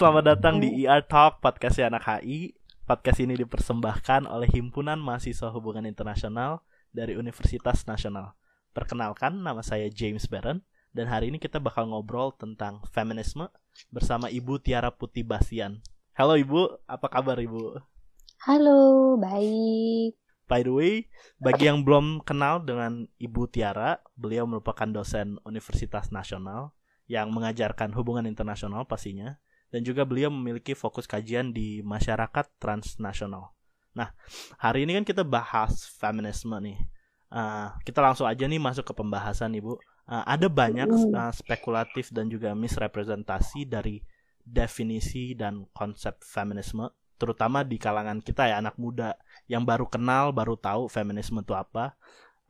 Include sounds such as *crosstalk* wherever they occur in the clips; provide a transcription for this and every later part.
selamat datang di ER Talk podcast anak HI. Podcast ini dipersembahkan oleh Himpunan Mahasiswa Hubungan Internasional dari Universitas Nasional. Perkenalkan, nama saya James Barron dan hari ini kita bakal ngobrol tentang feminisme bersama Ibu Tiara Putih Basian. Halo Ibu, apa kabar Ibu? Halo, baik. By the way, bagi yang belum kenal dengan Ibu Tiara, beliau merupakan dosen Universitas Nasional yang mengajarkan hubungan internasional pastinya dan juga beliau memiliki fokus kajian di masyarakat transnasional. Nah, hari ini kan kita bahas feminisme nih. Uh, kita langsung aja nih masuk ke pembahasan Ibu. Uh, ada banyak uh, spekulatif dan juga misrepresentasi dari definisi dan konsep feminisme, terutama di kalangan kita ya anak muda yang baru kenal, baru tahu feminisme itu apa.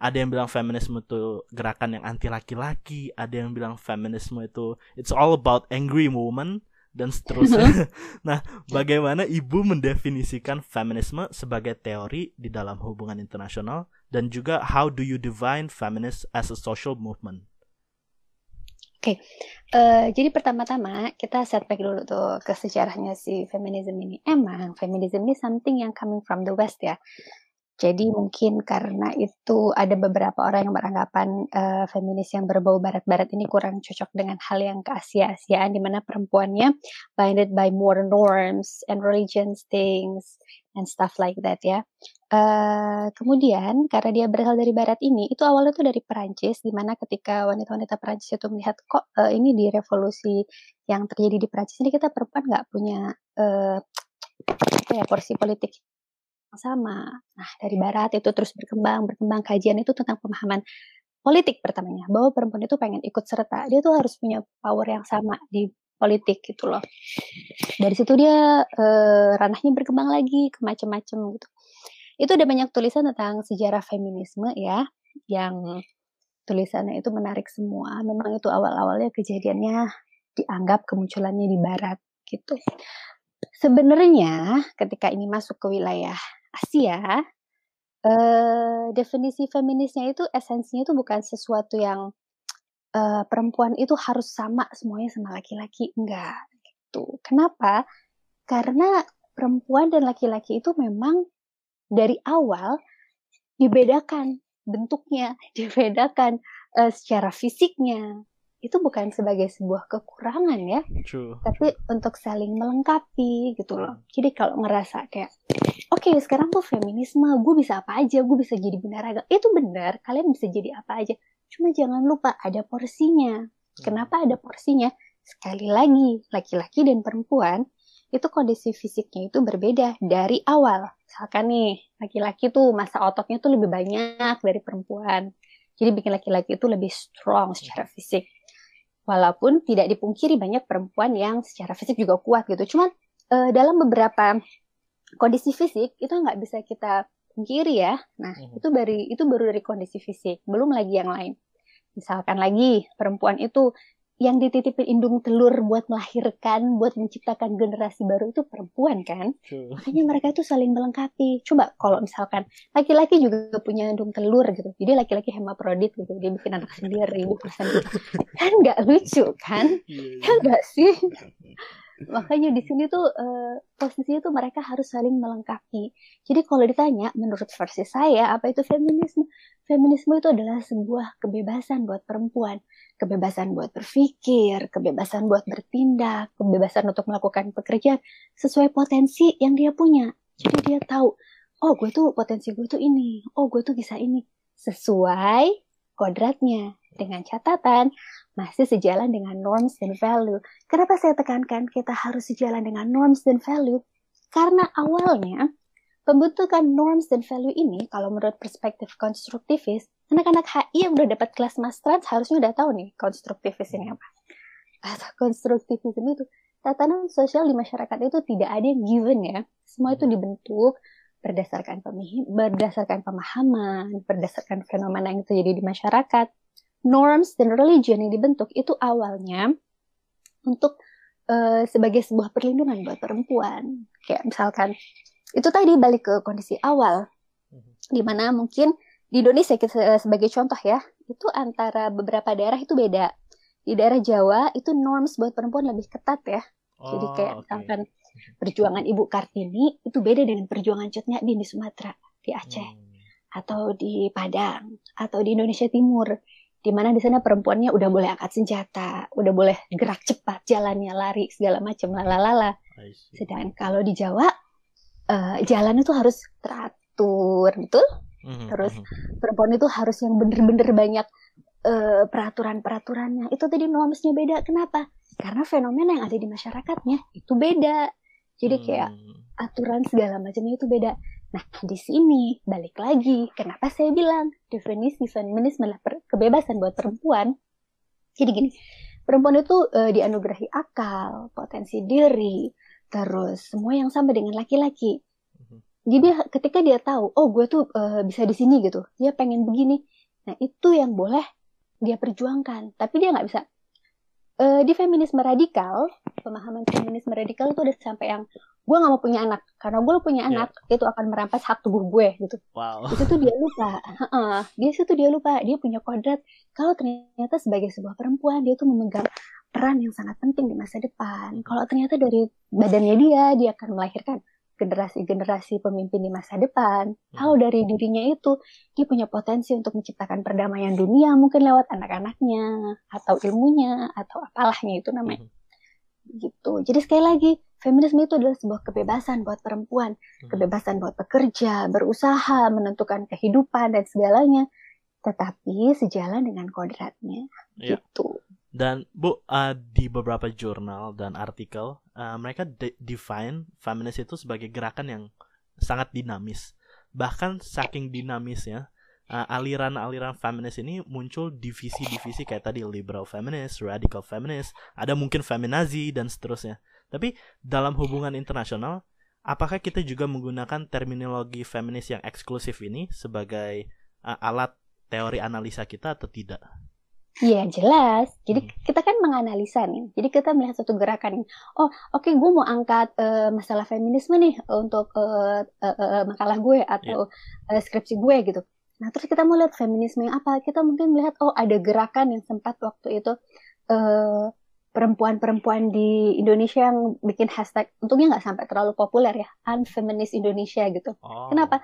Ada yang bilang feminisme itu gerakan yang anti laki-laki, ada yang bilang feminisme itu it's all about angry woman dan seterusnya. *laughs* *laughs* nah, bagaimana Ibu mendefinisikan feminisme sebagai teori di dalam hubungan internasional dan juga how do you define feminist as a social movement? Oke, okay. uh, eh, jadi pertama-tama kita set back dulu tuh ke sejarahnya si feminisme ini. Emang feminisme ini something yang coming from the west ya. Jadi mungkin karena itu ada beberapa orang yang beranggapan uh, feminis yang berbau barat-barat ini kurang cocok dengan hal yang keasia-asiaan di mana perempuannya binded by more norms and religions things and stuff like that ya. Uh, kemudian karena dia berasal dari barat ini, itu awalnya tuh dari Perancis di mana ketika wanita-wanita Perancis itu melihat kok uh, ini di revolusi yang terjadi di Perancis ini kita perempuan nggak punya uh, ya porsi politik sama. Nah, dari barat itu terus berkembang, berkembang kajian itu tentang pemahaman politik pertamanya, bahwa perempuan itu pengen ikut serta. Dia tuh harus punya power yang sama di politik gitu loh. Dari situ dia eh, ranahnya berkembang lagi ke macam-macam gitu. Itu ada banyak tulisan tentang sejarah feminisme ya, yang tulisannya itu menarik semua. Memang itu awal-awalnya kejadiannya dianggap kemunculannya di barat gitu. Sebenarnya ketika ini masuk ke wilayah Asia, uh, definisi feminisnya itu esensinya itu bukan sesuatu yang uh, perempuan itu harus sama semuanya sama laki-laki, enggak gitu. Kenapa? Karena perempuan dan laki-laki itu memang dari awal dibedakan bentuknya, *laughs* dibedakan uh, secara fisiknya, itu bukan sebagai sebuah kekurangan ya, True. tapi untuk saling melengkapi gitu loh. Jadi kalau ngerasa kayak, oke okay, sekarang tuh feminisme, gue bisa apa aja, gue bisa jadi binaraga, itu benar, kalian bisa jadi apa aja. Cuma jangan lupa ada porsinya. Hmm. Kenapa ada porsinya? Sekali lagi, laki-laki dan perempuan itu kondisi fisiknya itu berbeda dari awal. Misalkan nih, laki-laki tuh masa ototnya tuh lebih banyak dari perempuan. Jadi bikin laki-laki itu lebih strong secara fisik Walaupun tidak dipungkiri banyak perempuan yang secara fisik juga kuat gitu. Cuman uh, dalam beberapa kondisi fisik itu nggak bisa kita pungkiri ya. Nah, hmm. itu dari itu baru dari kondisi fisik, belum lagi yang lain. Misalkan lagi perempuan itu yang dititipin indung telur buat melahirkan, buat menciptakan generasi baru itu perempuan kan. True. Makanya mereka itu saling melengkapi. Coba kalau misalkan laki-laki juga punya indung telur gitu, jadi laki-laki hemaprodit gitu, dia bikin anak sendiri, gitu. *laughs* kan nggak lucu kan? Yeah, yeah. Ya nggak sih? *laughs* Makanya di sini tuh uh, posisinya tuh mereka harus saling melengkapi. Jadi kalau ditanya, menurut versi saya apa itu feminisme? Feminisme itu adalah sebuah kebebasan buat perempuan kebebasan buat berpikir, kebebasan buat bertindak, kebebasan untuk melakukan pekerjaan sesuai potensi yang dia punya. Jadi dia tahu, oh gue tuh potensi gue tuh ini, oh gue tuh bisa ini. Sesuai kodratnya. Dengan catatan, masih sejalan dengan norms dan value. Kenapa saya tekankan kita harus sejalan dengan norms dan value? Karena awalnya, pembentukan norms dan value ini, kalau menurut perspektif konstruktivis, anak-anak HI yang udah dapat kelas Mas Trans harusnya udah tahu nih konstruktivis ini apa. Atau konstruktivis itu tatanan sosial di masyarakat itu tidak ada yang given ya. Semua itu dibentuk berdasarkan pemih berdasarkan pemahaman, berdasarkan fenomena yang terjadi di masyarakat. Norms dan religion yang dibentuk itu awalnya untuk uh, sebagai sebuah perlindungan buat perempuan. Kayak misalkan itu tadi balik ke kondisi awal, mhm. di mana mungkin di Indonesia kita sebagai contoh ya, itu antara beberapa daerah itu beda. Di daerah Jawa itu norms buat perempuan lebih ketat ya. Jadi kayak Oh, oke. misalkan perjuangan Ibu Kartini itu beda dengan perjuangan Cut Nyadin di Sumatera, di Aceh, Hmm. atau di Padang, atau di Indonesia Timur. Di mana di sana perempuannya udah boleh angkat senjata, udah boleh gerak cepat, jalannya lari segala macam lalalala. Sedangkan kalau di Jawa eh, jalan itu harus teratur, betul? Mhm, terus mhm. Perempuan itu harus yang bener-bener banyak eh, peraturan-peraturannya. Itu tadi normsnya beda. Kenapa? Karena fenomena yang ada di masyarakatnya itu beda. Jadi kayak Hmm. aturan segala macamnya itu beda. Nah, di sini balik lagi. Kenapa saya bilang definisi feminisme adalah kebebasan buat perempuan? Jadi gini, perempuan itu eh, dianugerahi akal, potensi diri, terus semua yang sama dengan laki-laki. Mhm. Jadi ketika dia tahu, oh gue tuh eh, bisa di sini gitu, dia pengen begini. Nah itu yang boleh dia perjuangkan. Tapi dia nggak bisa. Eh, di feminisme radikal, pemahaman feminisme radikal itu udah sampai yang gue nggak mau punya anak. Karena gue punya Iya. anak itu akan merampas hak tubuh gue gitu. Wow. itu tuh dia lupa. Dia situ dia lupa. Dia punya kodrat. Kalau ternyata sebagai sebuah perempuan dia tuh memegang peran yang sangat penting di masa depan. Kalau ternyata dari badannya dia dia akan melahirkan generasi-generasi pemimpin di masa depan. Kalau dari dirinya itu dia punya potensi untuk menciptakan perdamaian dunia mungkin lewat anak-anaknya atau ilmunya atau apalahnya itu namanya. Mhm. gitu. Jadi sekali lagi feminisme itu adalah sebuah kebebasan buat perempuan Mhm. kebebasan buat bekerja, berusaha, menentukan kehidupan dan segalanya, tetapi sejalan dengan kodratnya. Iya. Gitu. Dan Bu, uh, di beberapa jurnal dan artikel, uh, mereka de- define feminis itu sebagai gerakan yang sangat dinamis. Bahkan saking dinamisnya, uh, aliran-aliran feminis ini muncul divisi-divisi kayak tadi liberal feminist, radical feminist, ada mungkin feminazi dan seterusnya. Tapi dalam hubungan internasional, apakah kita juga menggunakan terminologi feminis yang eksklusif ini sebagai uh, alat teori analisa kita atau tidak? Iya jelas. Jadi Hmm. kita kan menganalisa nih. Jadi kita melihat satu gerakan nih. Oh oke gue mau angkat eh, masalah feminisme nih untuk eh, eh, eh, makalah gue atau eh, skripsi gue gitu. Nah terus kita mau lihat feminisme yang apa? Kita mungkin melihat oh ada gerakan yang sempat waktu itu eh, perempuan-perempuan di Indonesia yang bikin hashtag. Untungnya nggak sampai terlalu populer ya. Unfeminist Indonesia gitu. Oh. Kenapa?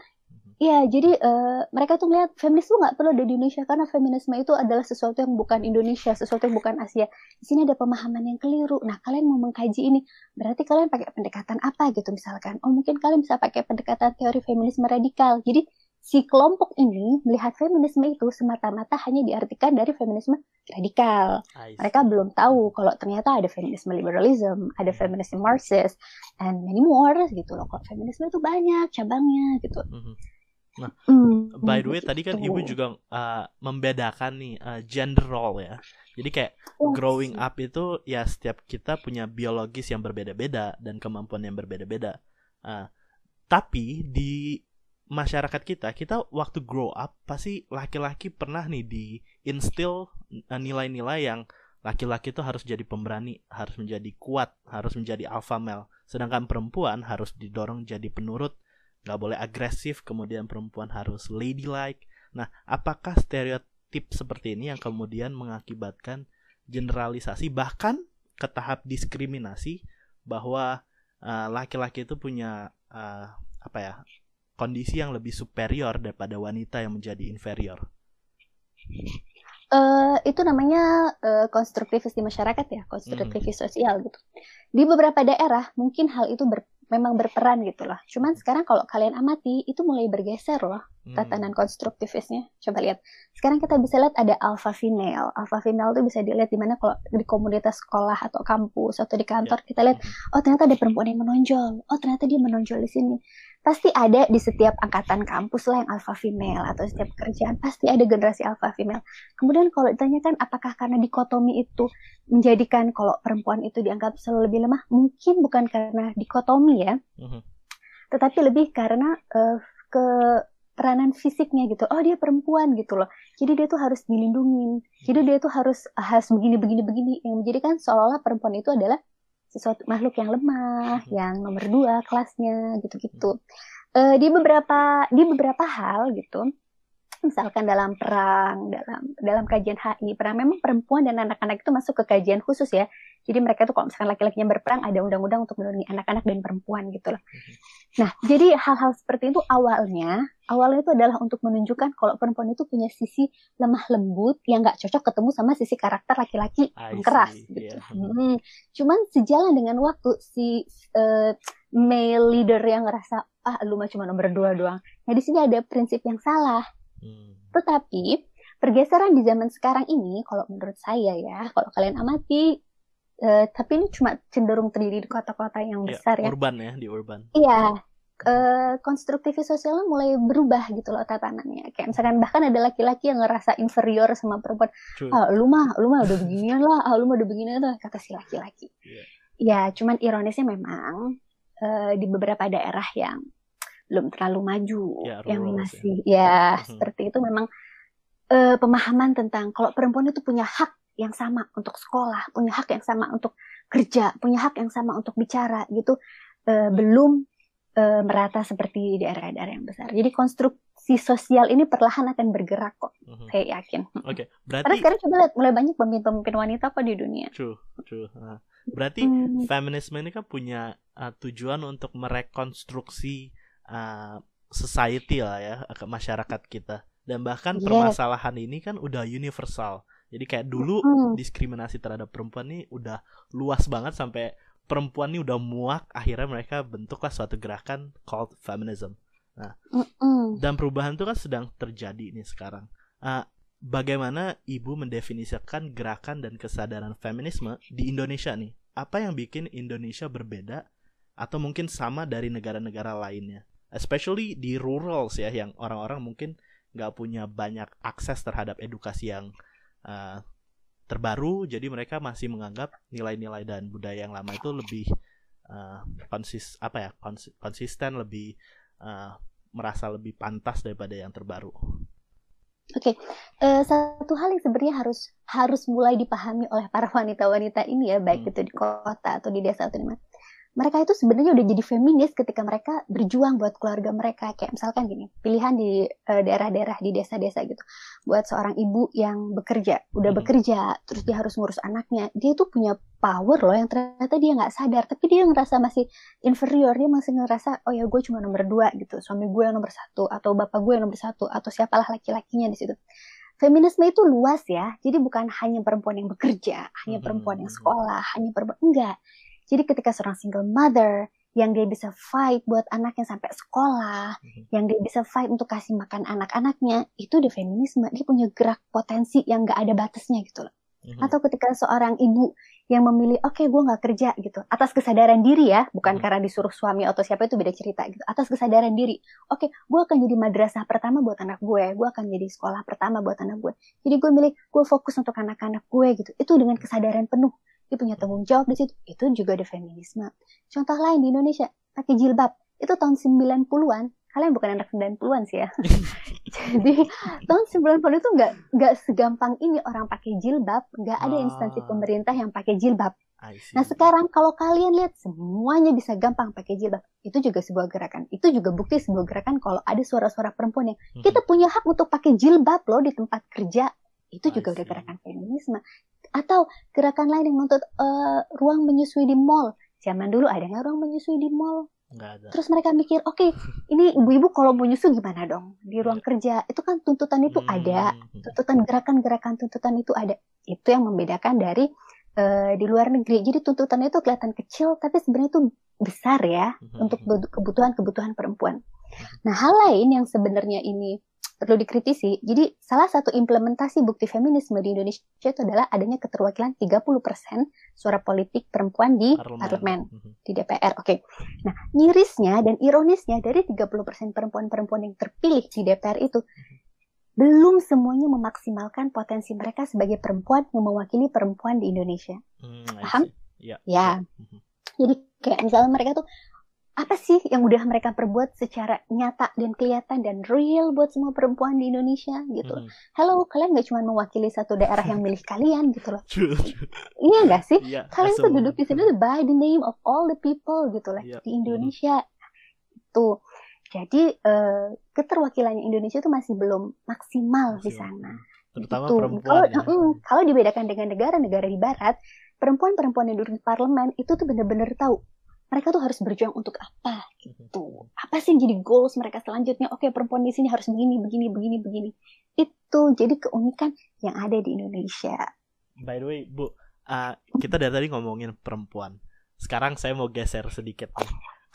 Iya, jadi eh, mereka tuh melihat feminis tuh nggak perlu ada di Indonesia karena feminisme itu adalah sesuatu yang bukan Indonesia, sesuatu yang bukan Asia. Di sini ada pemahaman yang keliru. Nah, kalian mau mengkaji ini, berarti kalian pakai pendekatan apa gitu misalkan? Oh, mungkin kalian bisa pakai pendekatan teori feminisme radikal. Jadi si kelompok ini melihat feminisme itu semata-mata hanya diartikan dari feminisme radikal. Mereka belum tahu kalau ternyata ada feminisme liberalism, ada feminisme Marxist, and many more gitu loh. Kalau feminisme itu banyak cabangnya gitu. Mhm. Hmm, By the way, tadi kan gitu. ibu juga uh, membedakan nih uh, gender role ya. Jadi kayak Yes. growing up itu ya setiap kita punya biologis yang berbeda-beda dan kemampuan yang berbeda-beda. Uh, tapi di masyarakat kita, kita waktu grow up pasti laki-laki pernah nih di instill uh, nilai-nilai yang laki-laki itu harus jadi pemberani, harus menjadi kuat, harus menjadi alpha male. Sedangkan perempuan harus didorong jadi penurut, nggak boleh agresif, kemudian perempuan harus ladylike. Nah, apakah stereotip seperti ini yang kemudian mengakibatkan generalisasi bahkan ke tahap diskriminasi bahwa uh, laki-laki itu punya uh, apa ya kondisi yang lebih superior daripada wanita yang menjadi inferior? Eh, itu namanya eh, konstruktivis di masyarakat ya, konstruktivis sosial gitu. Di beberapa daerah mungkin hal itu ber- memang berperan gitu lah. Cuman sekarang kalau kalian amati itu mulai bergeser loh Hmm. tatanan konstruktivisnya. Coba lihat. Sekarang kita bisa lihat ada alpha female. Alpha female itu bisa dilihat di mana kalau di komunitas sekolah atau kampus atau di kantor kita lihat Mhm. oh ternyata ada perempuan yang menonjol. Oh ternyata dia menonjol di sini. Pasti ada di setiap angkatan kampus lah yang alpha female atau setiap kerjaan pasti ada generasi alpha female. Kemudian kalau ditanyakan apakah karena dikotomi itu menjadikan kalau perempuan itu dianggap selalu lebih lemah, mungkin bukan karena dikotomi ya, Mhm. tetapi lebih karena eh, ke peranan fisiknya gitu. Oh dia perempuan gitu loh. Jadi dia tuh harus dilindungin. Jadi dia tuh harus harus begini begini begini yang menjadikan seolah-olah perempuan itu adalah sesuatu makhluk yang lemah, Mhm. yang nomor dua kelasnya gitu-gitu. Eh, di beberapa di beberapa hal gitu, misalkan dalam perang, dalam dalam kajian HI, perang memang perempuan dan anak-anak itu masuk ke kajian khusus ya. Jadi mereka tuh kalau misalkan laki-lakinya berperang ada undang-undang untuk melindungi anak-anak dan perempuan gitu loh. Nah, jadi hal-hal seperti itu awalnya, awalnya itu adalah untuk menunjukkan kalau perempuan itu punya sisi lemah lembut yang nggak cocok ketemu sama sisi karakter laki-laki yang keras gitu. Yeah. Hmm. Cuman sejalan dengan waktu si uh, male leader yang ngerasa ah lu mah cuma nomor dua doang. Nah di sini ada prinsip yang salah. Hmm. Tetapi pergeseran di zaman sekarang ini, kalau menurut saya ya, kalau kalian amati Uh, tapi ini cuma cenderung terjadi di kota-kota yang iya, besar ya. Urban ya, di urban. Iya. Uh, konstruktivis sosialnya mulai berubah gitu loh tatanannya. Kayak misalkan bahkan ada laki-laki yang ngerasa inferior sama perempuan. Ah, lu mah, lu mah udah beginian lah, ah, lu mah udah beginian lah kata si laki-laki. Yeah. Ya, cuman ironisnya memang uh, di beberapa daerah yang belum terlalu maju, yeah, yang masih ya, ya hmm. seperti itu memang uh, pemahaman tentang kalau perempuan itu punya hak yang sama untuk sekolah, punya hak yang sama untuk kerja, punya hak yang sama untuk bicara gitu uh, belum uh, merata seperti di daerah-daerah yang besar. Jadi konstruksi sosial ini perlahan akan bergerak kok, mm-hmm. saya yakin. Oke, okay, berarti Karena sekarang coba lihat mulai banyak pemimpin-pemimpin wanita kok di dunia. True, true. Uh, berarti hmm. feminisme ini kan punya uh, tujuan untuk merekonstruksi uh, society lah ya ke masyarakat kita dan bahkan yes. permasalahan ini kan udah universal jadi kayak dulu mm. diskriminasi terhadap perempuan nih udah luas banget sampai perempuan nih udah muak akhirnya mereka bentuklah suatu gerakan called feminism. Nah, mm dan perubahan itu kan sedang terjadi nih sekarang. Uh, bagaimana ibu mendefinisikan gerakan dan kesadaran feminisme di Indonesia nih? Apa yang bikin Indonesia berbeda atau mungkin sama dari negara-negara lainnya? Especially di rural ya yang orang-orang mungkin nggak punya banyak akses terhadap edukasi yang uh, terbaru jadi mereka masih menganggap nilai-nilai dan budaya yang lama itu lebih uh, konsis apa ya kons konsisten lebih uh, merasa lebih pantas daripada yang terbaru. Oke, okay. uh, satu hal yang sebenarnya harus harus mulai dipahami oleh para *laughs* wanita-wanita ini ya, baik hmm. itu di kota atau di desa atau di mana mereka itu sebenarnya udah jadi feminis ketika mereka berjuang buat keluarga mereka. Kayak misalkan gini pilihan di daerah daerah-daerah di desa-desa gitu. Buat seorang ibu yang bekerja udah hmm. bekerja terus dia harus ngurus anaknya dia tuh punya power loh yang ternyata dia nggak sadar. Tapi dia ngerasa masih inferior dia masih ngerasa oh ya gue cuma nomor dua gitu. Suami gue yang nomor satu atau bapak gue yang nomor satu atau siapalah laki-lakinya di situ. Feminisme itu luas ya. Jadi bukan hanya perempuan yang bekerja hanya perempuan yang sekolah hanya perempuan enggak jadi ketika seorang single mother yang dia bisa fight buat anaknya sampai sekolah, mm-hmm. yang dia bisa fight untuk kasih makan anak-anaknya, itu di feminisme. Dia punya gerak potensi yang gak ada batasnya gitu loh. Mm-hmm. Atau ketika seorang ibu yang memilih, oke okay, gue gak kerja gitu, atas kesadaran diri ya, bukan mm-hmm. karena disuruh suami atau siapa itu beda cerita gitu, atas kesadaran diri, oke, okay, gue akan jadi madrasah pertama buat anak gue, gue akan jadi sekolah pertama buat anak gue. Jadi gue milih, gue fokus untuk anak-anak gue gitu. Itu dengan kesadaran penuh dia punya tanggung jawab di situ. Itu juga ada feminisme. Contoh lain di Indonesia pakai jilbab. Itu tahun 90-an kalian bukan anak 90-an sih ya. *laughs* Jadi tahun 90-an itu nggak nggak segampang ini orang pakai jilbab. Nggak ada instansi ah. pemerintah yang pakai jilbab. Nah sekarang kalau kalian lihat semuanya bisa gampang pakai jilbab, itu juga sebuah gerakan. Itu juga bukti sebuah gerakan kalau ada suara-suara perempuan yang mm-hmm. kita punya hak untuk pakai jilbab loh di tempat kerja. Itu juga udah gerakan feminisme atau gerakan lain yang menuntut uh, ruang menyusui di mall. Zaman dulu ada nggak ruang menyusui di mall? ada. Terus mereka mikir, oke, okay, ini ibu-ibu kalau mau nyusu gimana dong di ruang yeah. kerja? Itu kan tuntutan itu hmm. ada, tuntutan gerakan-gerakan tuntutan itu ada. Itu yang membedakan dari uh, di luar negeri. Jadi tuntutan itu kelihatan kecil, tapi sebenarnya itu besar ya hmm. untuk kebutuhan-kebutuhan perempuan. Hmm. Nah, hal lain yang sebenarnya ini perlu dikritisi. Jadi salah satu implementasi bukti feminisme di Indonesia itu adalah adanya keterwakilan 30% suara politik perempuan di parlemen, parlemen mm-hmm. di DPR. Oke. Okay. Nah, mirisnya dan ironisnya dari 30% perempuan-perempuan yang terpilih di DPR itu belum semuanya memaksimalkan potensi mereka sebagai perempuan yang mewakili perempuan di Indonesia. Mm, Paham? Yeah. Ya. Mm-hmm. Jadi kayak misalnya mereka tuh apa sih yang udah mereka perbuat secara nyata dan kelihatan dan real buat semua perempuan di Indonesia gitu Hmm. Halo, kalian gak cuma mewakili satu daerah yang milih kalian gitu loh. Iya gak sih? Yeah, kalian tuh duduk di sini by the name of all the people gitu lah yep. di Indonesia. Itu. Jadi uh, keterwakilannya Indonesia itu masih belum maksimal di sana. Terutama gitu. perempuan. Kalau, ya. mm, kalau dibedakan dengan negara-negara di barat, perempuan-perempuan yang duduk di parlemen itu tuh bener-bener tahu mereka tuh harus berjuang untuk apa gitu. Apa sih yang jadi goals mereka selanjutnya? Oke, perempuan di sini harus begini, begini, begini, begini. Itu jadi keunikan yang ada di Indonesia. By the way, Bu, uh, kita dari tadi ngomongin perempuan. Sekarang saya mau geser sedikit nih.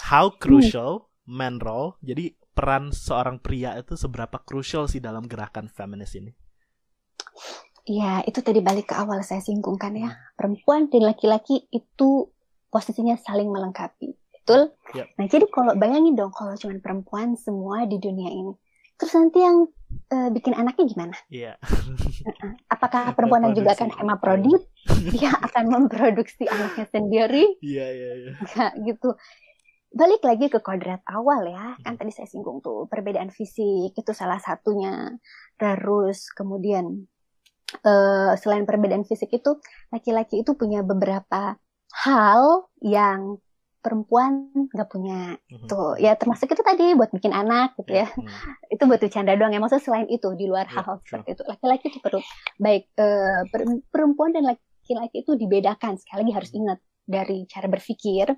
How crucial man role? Jadi peran seorang pria itu seberapa crucial sih dalam gerakan feminis ini? Ya, itu tadi balik ke awal saya singgungkan ya. Perempuan dan laki-laki itu posisinya saling melengkapi. Betul? Yep. Nah, jadi kalau bayangin dong kalau cuma perempuan semua di dunia ini. Terus nanti yang uh, bikin anaknya gimana? Iya. Yeah. Apakah perempuan yang juga akan hemaprodit? Dia akan memproduksi anaknya sendiri? Iya, iya, iya. Enggak gitu. Balik lagi ke kodrat awal ya. Kan tadi saya singgung tuh perbedaan fisik itu salah satunya. Terus kemudian uh, selain perbedaan fisik itu laki-laki itu punya beberapa hal yang perempuan nggak punya. Mm-hmm. tuh ya termasuk itu tadi buat bikin anak gitu ya. mm-hmm. *laughs* itu buat bercanda doang ya maksudnya selain itu di luar yeah, hal-hal seperti itu. Laki-laki itu perlu baik uh, perempuan dan laki-laki itu dibedakan. Sekali lagi harus ingat dari cara berpikir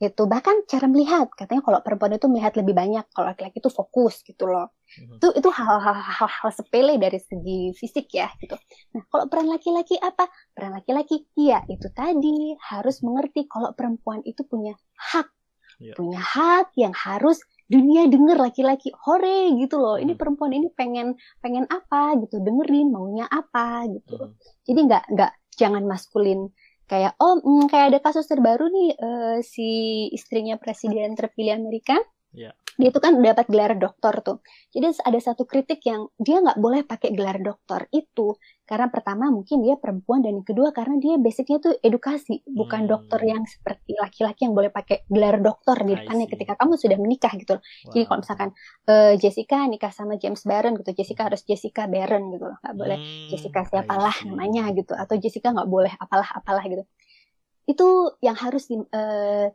gitu. Bahkan cara melihat katanya kalau perempuan itu melihat lebih banyak kalau laki-laki itu fokus gitu loh. Mm-hmm. itu itu hal-hal sepele dari segi fisik ya gitu. Nah kalau peran laki-laki apa? Peran laki-laki iya itu tadi. Harus mengerti kalau perempuan itu punya hak. Yeah. punya hak yang harus dunia denger laki-laki. Hore gitu loh. Ini mm-hmm. perempuan ini pengen pengen apa gitu. Dengerin maunya apa gitu. Mm. jadi nggak nggak jangan maskulin kayak oh mm, kayak ada kasus terbaru nih uh, si istrinya presiden terpilih Amerika yeah. Dia itu kan dapat gelar doktor tuh jadi ada satu kritik yang dia nggak boleh pakai gelar doktor itu karena pertama mungkin dia perempuan dan yang kedua karena dia basicnya tuh edukasi bukan hmm. dokter yang seperti laki-laki yang boleh pakai gelar dokter di depannya ketika kamu sudah menikah gitu loh. Wow. Jadi kalau misalkan uh, Jessica nikah sama James Barron gitu, Jessica harus Jessica Barron gitu loh, nggak boleh hmm. Jessica siapalah namanya gitu atau Jessica nggak boleh apalah apalah gitu. Itu yang harus di, uh,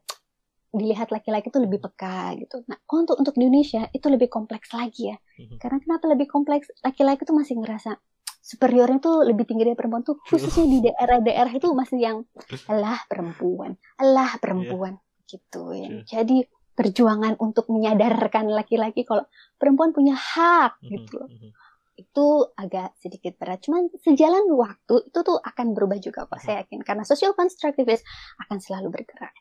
dilihat laki-laki itu lebih peka gitu. Nah, untuk untuk Indonesia itu lebih kompleks lagi ya. Hmm. Karena kenapa lebih kompleks? Laki-laki itu masih ngerasa superiornya tuh lebih tinggi dari perempuan tuh khususnya di daerah-daerah itu masih yang Allah perempuan, Allah perempuan yeah. gitu ya. Yeah. Jadi perjuangan untuk menyadarkan laki-laki kalau perempuan punya hak mm-hmm. gitu loh. Mm-hmm. Itu agak sedikit berat. Cuman sejalan waktu itu tuh akan berubah juga kok saya yakin karena social constructivist akan selalu bergerak.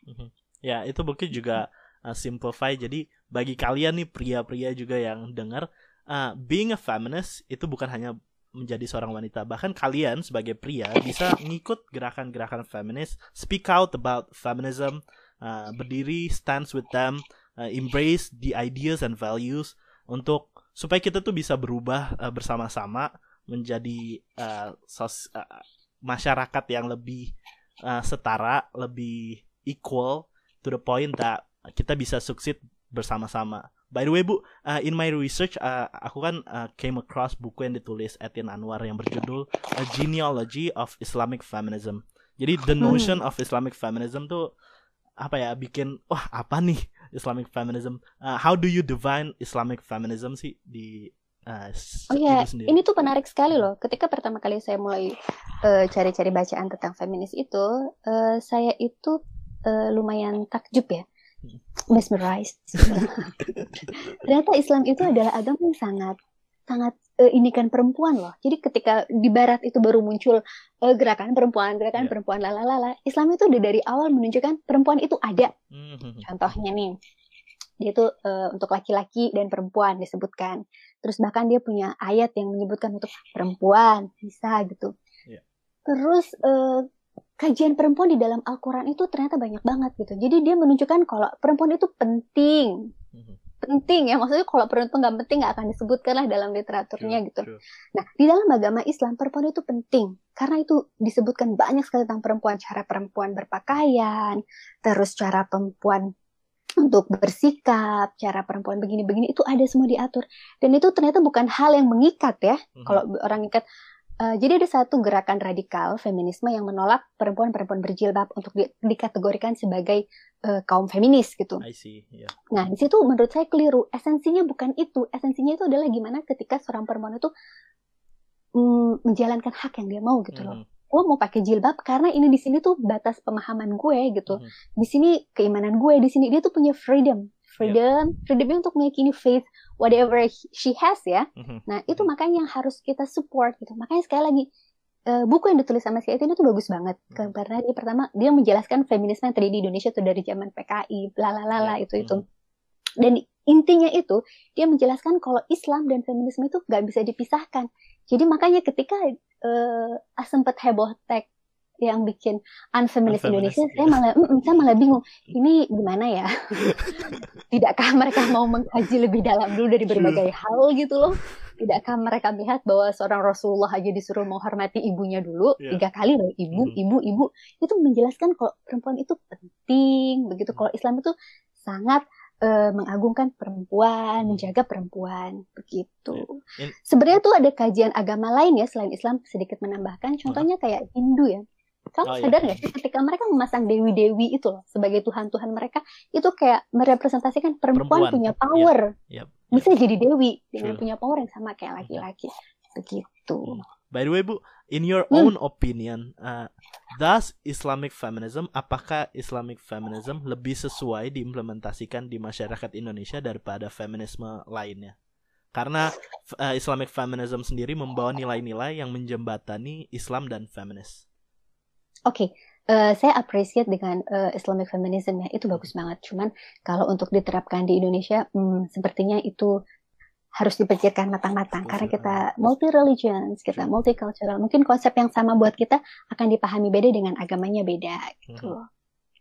Mm-hmm. Ya, itu mungkin juga uh, simplify. Jadi bagi kalian nih pria-pria juga yang dengar uh, being a feminist itu bukan hanya menjadi seorang wanita. Bahkan kalian sebagai pria bisa ngikut gerakan-gerakan feminis, speak out about feminism, uh, berdiri, stands with them, uh, embrace the ideas and values untuk supaya kita tuh bisa berubah uh, bersama-sama menjadi uh, sos, uh, masyarakat yang lebih uh, setara, lebih equal to the point that kita bisa sukses bersama-sama. By the way Bu, uh, in my research uh, aku kan uh, came across buku yang ditulis Etienne Anwar yang berjudul A Genealogy of Islamic Feminism. Jadi the hmm. notion of Islamic feminism tuh apa ya bikin wah apa nih Islamic feminism? Uh, how do you define Islamic feminism sih di uh, Oh iya, ini tuh menarik sekali loh. Ketika pertama kali saya mulai cari-cari uh, bacaan tentang feminis itu, uh, saya itu uh, lumayan takjub ya mesmerized. *laughs* Ternyata Islam itu adalah agama yang sangat sangat uh, ini kan perempuan loh. Jadi ketika di barat itu baru muncul uh, gerakan perempuan, gerakan yeah. perempuan lalala, Islam itu udah dari awal menunjukkan perempuan itu ada. Mm-hmm. Contohnya nih, dia itu uh, untuk laki-laki dan perempuan disebutkan. Terus bahkan dia punya ayat yang menyebutkan untuk perempuan bisa gitu. Yeah. Terus uh, kajian perempuan di dalam Al-Quran itu ternyata banyak banget gitu. Jadi dia menunjukkan kalau perempuan itu penting. Mm-hmm. Penting ya, maksudnya kalau perempuan nggak penting nggak akan disebutkan lah dalam literaturnya gitu. Nah, di dalam agama Islam perempuan itu penting. Karena itu disebutkan banyak sekali tentang perempuan. Cara perempuan berpakaian, terus cara perempuan untuk bersikap, cara perempuan begini-begini itu ada semua diatur. Dan itu ternyata bukan hal yang mengikat ya. Mm-hmm. Kalau orang ikat, Uh, jadi ada satu gerakan radikal feminisme yang menolak perempuan-perempuan berjilbab untuk di, dikategorikan sebagai uh, kaum feminis gitu. I see, yeah. Nah di situ menurut saya keliru. Esensinya bukan itu. Esensinya itu adalah gimana ketika seorang perempuan itu mm, menjalankan hak yang dia mau gitu loh. Mm. gue mau pakai jilbab karena ini di sini tuh batas pemahaman gue gitu. Mhm. Di sini keimanan gue, di sini dia tuh punya freedom, freedom, freedomnya untuk meyakini faith whatever she has ya. Mhm. Nah itu makanya yang harus kita support gitu. Makanya sekali lagi eh, buku yang ditulis sama si itu itu bagus banget Mhm. karena dia pertama dia menjelaskan feminisme yang terjadi di Indonesia tuh dari zaman PKI, lalalala Ya, itu itu. mhm. Dan intinya itu dia menjelaskan kalau Islam dan feminisme itu nggak bisa dipisahkan. Jadi makanya ketika eh sempat heboh tag yang bikin unfeminist Unfeminist, Indonesia, saya iya. malah mm, mm, saya malah bingung. Ini gimana ya? *laughs* Tidakkah mereka mau mengkaji lebih dalam dulu dari berbagai hal gitu loh? Tidakkah mereka melihat bahwa seorang Rasulullah aja disuruh menghormati ibunya dulu Iya. tiga kali loh, ibu, Mhm. ibu, ibu. Itu menjelaskan kalau perempuan itu penting, begitu. Kalau Islam itu sangat eh, mengagungkan perempuan, Hmm. menjaga perempuan, begitu. In- Sebenarnya tuh ada kajian agama lain ya selain Islam sedikit menambahkan. Contohnya kayak Hindu ya. Kamu Oh, iya. sadar nggak sih ketika mereka memasang dewi-dewi itu loh sebagai tuhan-tuhan mereka itu kayak merepresentasikan perempuan, Perempuan, punya power, Yap. bisa jadi dewi dengan True. punya power yang sama kayak laki-laki, begitu. By the way, Bu, in your Hmm. own opinion, uh, does Islamic feminism, apakah Islamic feminism lebih sesuai diimplementasikan di masyarakat Indonesia daripada feminisme lainnya? Karena uh, Islamic feminism sendiri membawa nilai-nilai yang menjembatani Islam dan feminis. Oke, eh, saya appreciate dengan eh, Islamic feminism ya, itu bagus banget. Cuman kalau untuk diterapkan di Indonesia, hmm, sepertinya itu harus dipikirkan matang-matang karena kita multi religions, kita multicultural. Mungkin konsep yang sama buat kita akan dipahami beda dengan agamanya beda gitu. Mhm.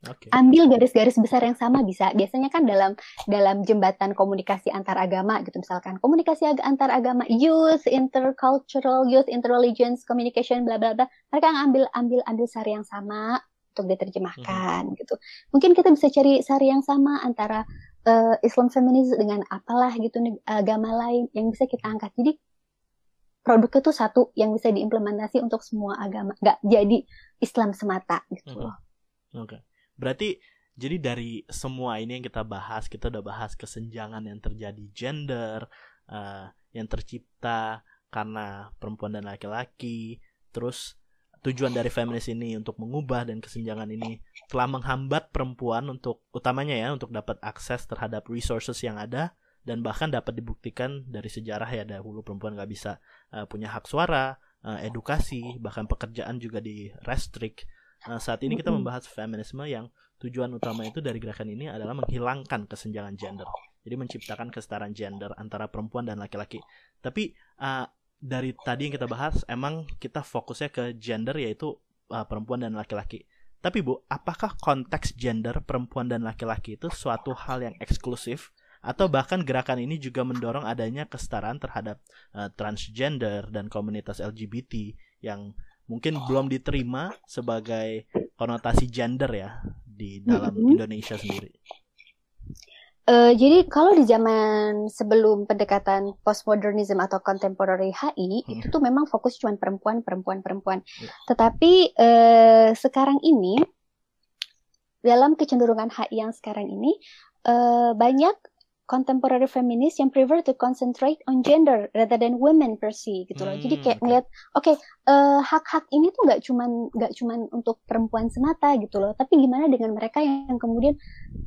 Oke. Ambil garis-garis besar yang sama bisa. Biasanya kan dalam dalam jembatan komunikasi antar agama gitu misalkan komunikasi ag- antar agama, youth intercultural, youth interreligions communication bla bla bla. Mereka ngambil ambil ambil sari yang sama untuk diterjemahkan gitu. Mungkin kita bisa cari sari yang sama antara eh, Islam feminis dengan apalah gitu agama lain yang bisa kita angkat. Jadi produknya tuh satu yang bisa diimplementasi untuk semua agama, nggak jadi Islam semata gitu loh. Oke. Berarti jadi dari semua ini yang kita bahas, kita udah bahas kesenjangan yang terjadi gender, eh, yang tercipta karena perempuan dan laki-laki, terus tujuan dari feminis ini untuk mengubah dan kesenjangan ini telah menghambat perempuan untuk utamanya ya untuk dapat akses terhadap resources yang ada dan bahkan dapat dibuktikan dari sejarah ya dahulu perempuan nggak bisa eh, punya hak suara, eh, edukasi, bahkan pekerjaan juga di restrict. Nah, saat ini kita membahas feminisme yang tujuan utama itu dari gerakan ini adalah menghilangkan kesenjangan gender. Jadi menciptakan kesetaraan gender antara perempuan dan laki-laki. Tapi uh, dari tadi yang kita bahas emang kita fokusnya ke gender yaitu uh, perempuan dan laki-laki. Tapi Bu, apakah konteks gender perempuan dan laki-laki itu suatu hal yang eksklusif atau bahkan gerakan ini juga mendorong adanya kesetaraan terhadap uh, transgender dan komunitas LGBT yang mungkin belum diterima sebagai konotasi gender ya di dalam Mm-mm. Indonesia sendiri. Eh, jadi kalau di zaman sebelum pendekatan postmodernism atau contemporary HI Hmm. itu tuh memang fokus cuma perempuan, perempuan, perempuan. Ya. Tetapi eh, sekarang ini dalam kecenderungan HI yang sekarang ini eh, banyak contemporary feminist yang prefer to concentrate on gender rather than women per se gitu loh. Jadi Hmm, kayak oke. ngeliat, oke eh, hak-hak ini tuh nggak cuman nggak cuman untuk perempuan semata gitu loh, tapi gimana dengan mereka yang kemudian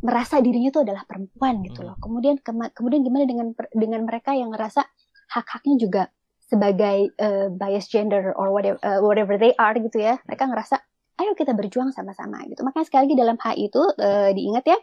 merasa dirinya itu adalah perempuan gitu Hmm. loh. Kemudian kema- kemudian gimana dengan dengan mereka yang ngerasa hak-haknya juga sebagai eh, bias gender or whatever eh, whatever they are gitu ya. Mereka ngerasa ayo kita berjuang sama-sama gitu. Makanya sekali lagi dalam HI itu eh, diingat ya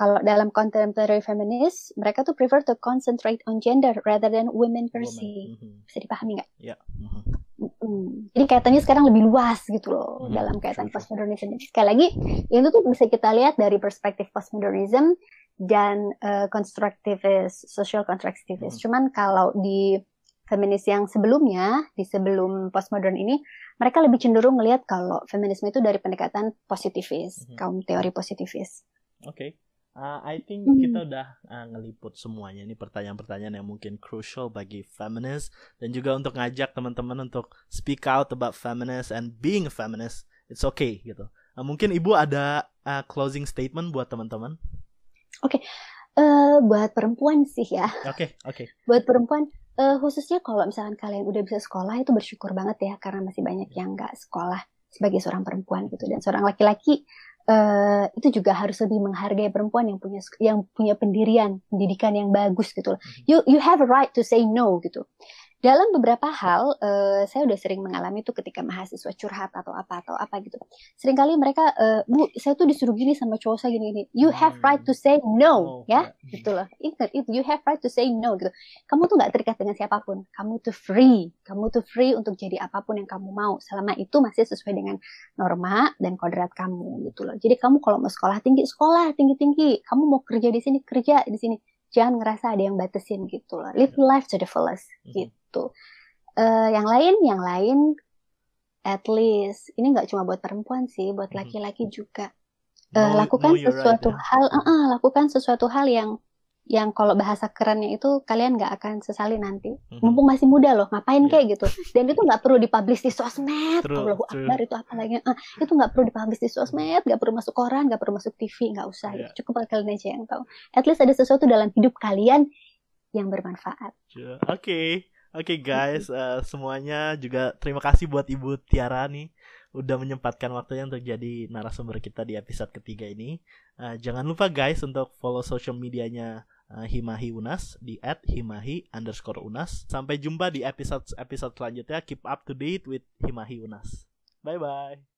kalau dalam contemporary feminist mereka tuh prefer to concentrate on gender rather than women per se. Woman. Mhm. Bisa dipahami nggak? Ya. mhm. Mm. Jadi kaitannya sekarang lebih luas gitu loh Hmm, dalam kaitan postmodernism. Sekali lagi, itu tuh bisa kita lihat dari perspektif postmodernism dan eh, constructivist, social constructivist. Hmm. Cuman kalau di feminis yang sebelumnya, di sebelum postmodern ini, mereka lebih cenderung melihat kalau feminisme itu dari pendekatan positivis, Mhm. kaum teori positivis. Oke. Uh, I think Hmm. kita udah uh, ngeliput semuanya. Ini pertanyaan-pertanyaan yang mungkin crucial bagi feminist dan juga untuk ngajak teman-teman untuk speak out about feminist and being a feminist. It's okay gitu. Uh, mungkin Ibu ada uh, closing statement buat teman-teman? Eh, buat perempuan sih ya, Oke, oke. buat perempuan eh, khususnya kalau misalkan kalian udah bisa sekolah itu bersyukur banget ya karena masih banyak yang nggak sekolah sebagai seorang perempuan gitu dan seorang laki-laki uh, itu juga harus lebih menghargai perempuan yang punya yang punya pendirian pendidikan yang bagus gitu loh. Hmm. You you have a right to say no gitu. Dalam beberapa hal, uh, saya udah sering mengalami itu ketika mahasiswa curhat atau apa atau apa gitu. Seringkali mereka, uh, bu, saya tuh disuruh gini sama cowok saya gini gini. You have right to say no, oh, ya, gitu loh. Ingat itu, you have right to say no gitu. Kamu tuh nggak terikat dengan siapa pun. Kamu tuh free. Kamu tuh free untuk jadi apa pun yang kamu mau. Selama itu masih sesuai dengan norma dan kodrat kamu gitu loh. Jadi kamu kalau mau sekolah tinggi sekolah tinggi tinggi. Kamu mau kerja di sini kerja di sini jangan ngerasa ada yang batasin gitu loh live life to the fullest mm-hmm. Gitu uh, yang lain yang lain at least ini nggak cuma buat perempuan sih buat mm-hmm. laki-laki juga uh, lakukan sesuatu right, ya. hal uh, uh, lakukan sesuatu hal yang yang kalau bahasa kerennya itu kalian nggak akan sesali nanti. Mm-hmm. Mumpung masih muda loh, ngapain yeah. kayak gitu. Dan itu nggak perlu dipublish di sosmed. Kalau Akbar itu apa lagi? Uh, itu nggak perlu dipublish di sosmed, nggak perlu masuk koran, nggak perlu masuk TV, nggak usah. Yeah. Gitu. Cukup kalian aja yang tahu. At least ada sesuatu dalam hidup kalian yang bermanfaat. Oke, okay. Oke okay, guys, uh, semuanya juga terima kasih buat Ibu Tiara nih udah menyempatkan waktunya untuk jadi narasumber kita di episode ketiga ini. Uh, jangan lupa guys untuk follow social medianya uh, Himahi Unas di @himahi underscore Unas. Sampai jumpa di episode episode selanjutnya. Keep up to date with Himahi Unas. Bye bye.